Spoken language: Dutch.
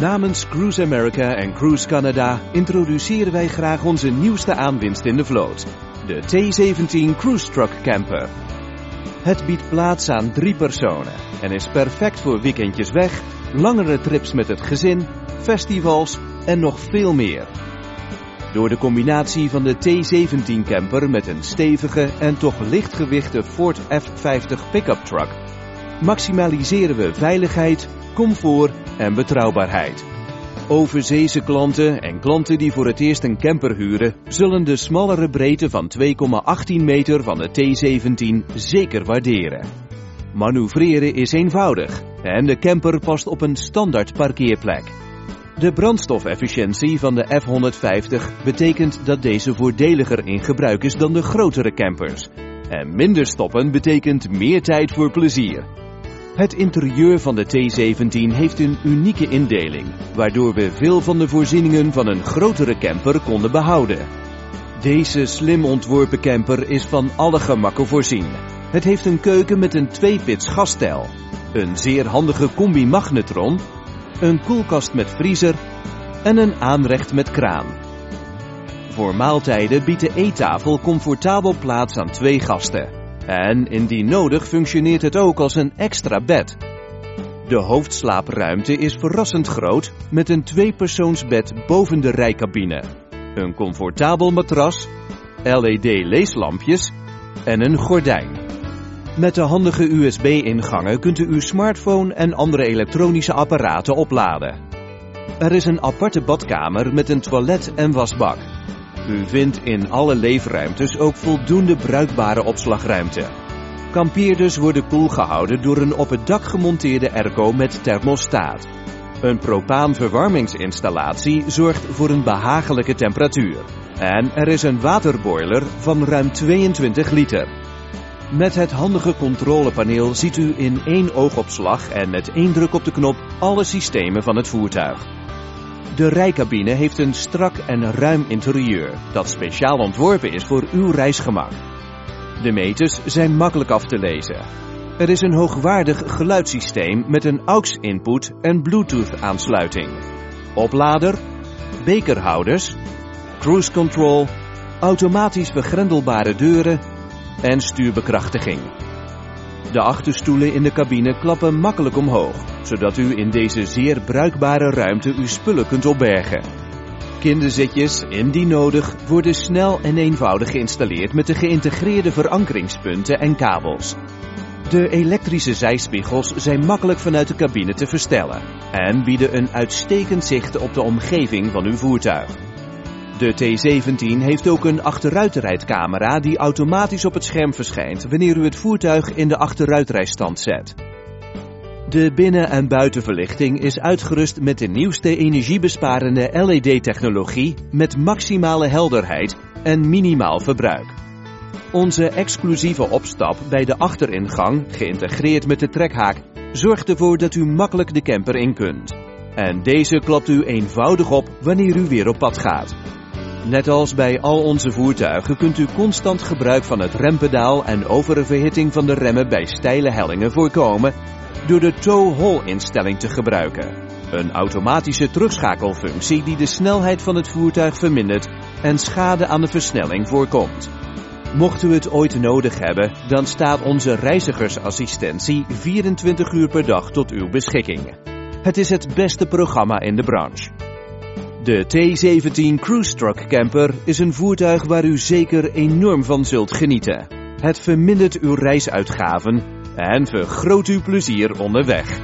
Namens Cruise America en Cruise Canada introduceren wij graag onze nieuwste aanwinst in de vloot, de T17 Cruise Truck Camper. Het biedt plaats aan drie personen en is perfect voor weekendjes weg, langere trips met het gezin, festivals en nog veel meer. Door de combinatie van de T17 camper met een stevige en toch lichtgewichte Ford F50 pick-up truck maximaliseren we veiligheid, comfort en betrouwbaarheid. Overzeese klanten en klanten die voor het eerst een camper huren, zullen de smallere breedte van 2,18 meter van de T17 zeker waarderen. Manoeuvreren is eenvoudig en de camper past op een standaard parkeerplek. De brandstofefficiëntie van de F150 betekent dat deze voordeliger in gebruik is dan de grotere campers. En minder stoppen betekent meer tijd voor plezier. Het interieur van de T17 heeft een unieke indeling, waardoor we veel van de voorzieningen van een grotere camper konden behouden. Deze slim ontworpen camper is van alle gemakken voorzien. Het heeft een keuken met een twee-pits gasstijl, een zeer handige combi-magnetron, een koelkast met vriezer en een aanrecht met kraan. Voor maaltijden biedt de eettafel comfortabel plaats aan twee gasten. En indien nodig functioneert het ook als een extra bed. De hoofdslaapruimte is verrassend groot met een tweepersoonsbed boven de rijcabine, een comfortabel matras, LED-leeslampjes en een gordijn. Met de handige USB-ingangen kunt u uw smartphone en andere elektronische apparaten opladen. Er is een aparte badkamer met een toilet en wasbak. U vindt in alle leefruimtes ook voldoende bruikbare opslagruimte. Kampeerders worden koel gehouden door een op het dak gemonteerde airco met thermostaat. Een propaanverwarmingsinstallatie zorgt voor een behagelijke temperatuur. En er is een waterboiler van ruim 22 liter. Met het handige controlepaneel ziet u in één oogopslag en met één druk op de knop alle systemen van het voertuig. De rijcabine heeft een strak en ruim interieur dat speciaal ontworpen is voor uw reisgemak. De meters zijn makkelijk af te lezen. Er is een hoogwaardig geluidssysteem met een AUX-input en Bluetooth-aansluiting. Oplader, bekerhouders, cruise control, automatisch begrendelbare deuren en stuurbekrachtiging. De achterstoelen in de cabine klappen makkelijk omhoog, zodat u in deze zeer bruikbare ruimte uw spullen kunt opbergen. Kinderzitjes, indien nodig, worden snel en eenvoudig geïnstalleerd met de geïntegreerde verankeringspunten en kabels. De elektrische zijspiegels zijn makkelijk vanuit de cabine te verstellen en bieden een uitstekend zicht op de omgeving van uw voertuig. De T17 heeft ook een achteruitrijdcamera die automatisch op het scherm verschijnt wanneer u het voertuig in de achteruitrijstand zet. De binnen- en buitenverlichting is uitgerust met de nieuwste energiebesparende LED-technologie met maximale helderheid en minimaal verbruik. Onze exclusieve opstap bij de achteringang, geïntegreerd met de trekhaak, zorgt ervoor dat u makkelijk de camper in kunt. En deze klapt u eenvoudig op wanneer u weer op pad gaat. Net als bij al onze voertuigen kunt u constant gebruik van het rempedaal en oververhitting van de remmen bij steile hellingen voorkomen door de tow-haul instelling te gebruiken. Een automatische terugschakelfunctie die de snelheid van het voertuig vermindert en schade aan de versnelling voorkomt. Mocht u het ooit nodig hebben, dan staat onze reizigersassistentie 24 uur per dag tot uw beschikking. Het is het beste programma in de branche. De T17 Cruise Truck Camper is een voertuig waar u zeker enorm van zult genieten. Het vermindert uw reisuitgaven en vergroot uw plezier onderweg.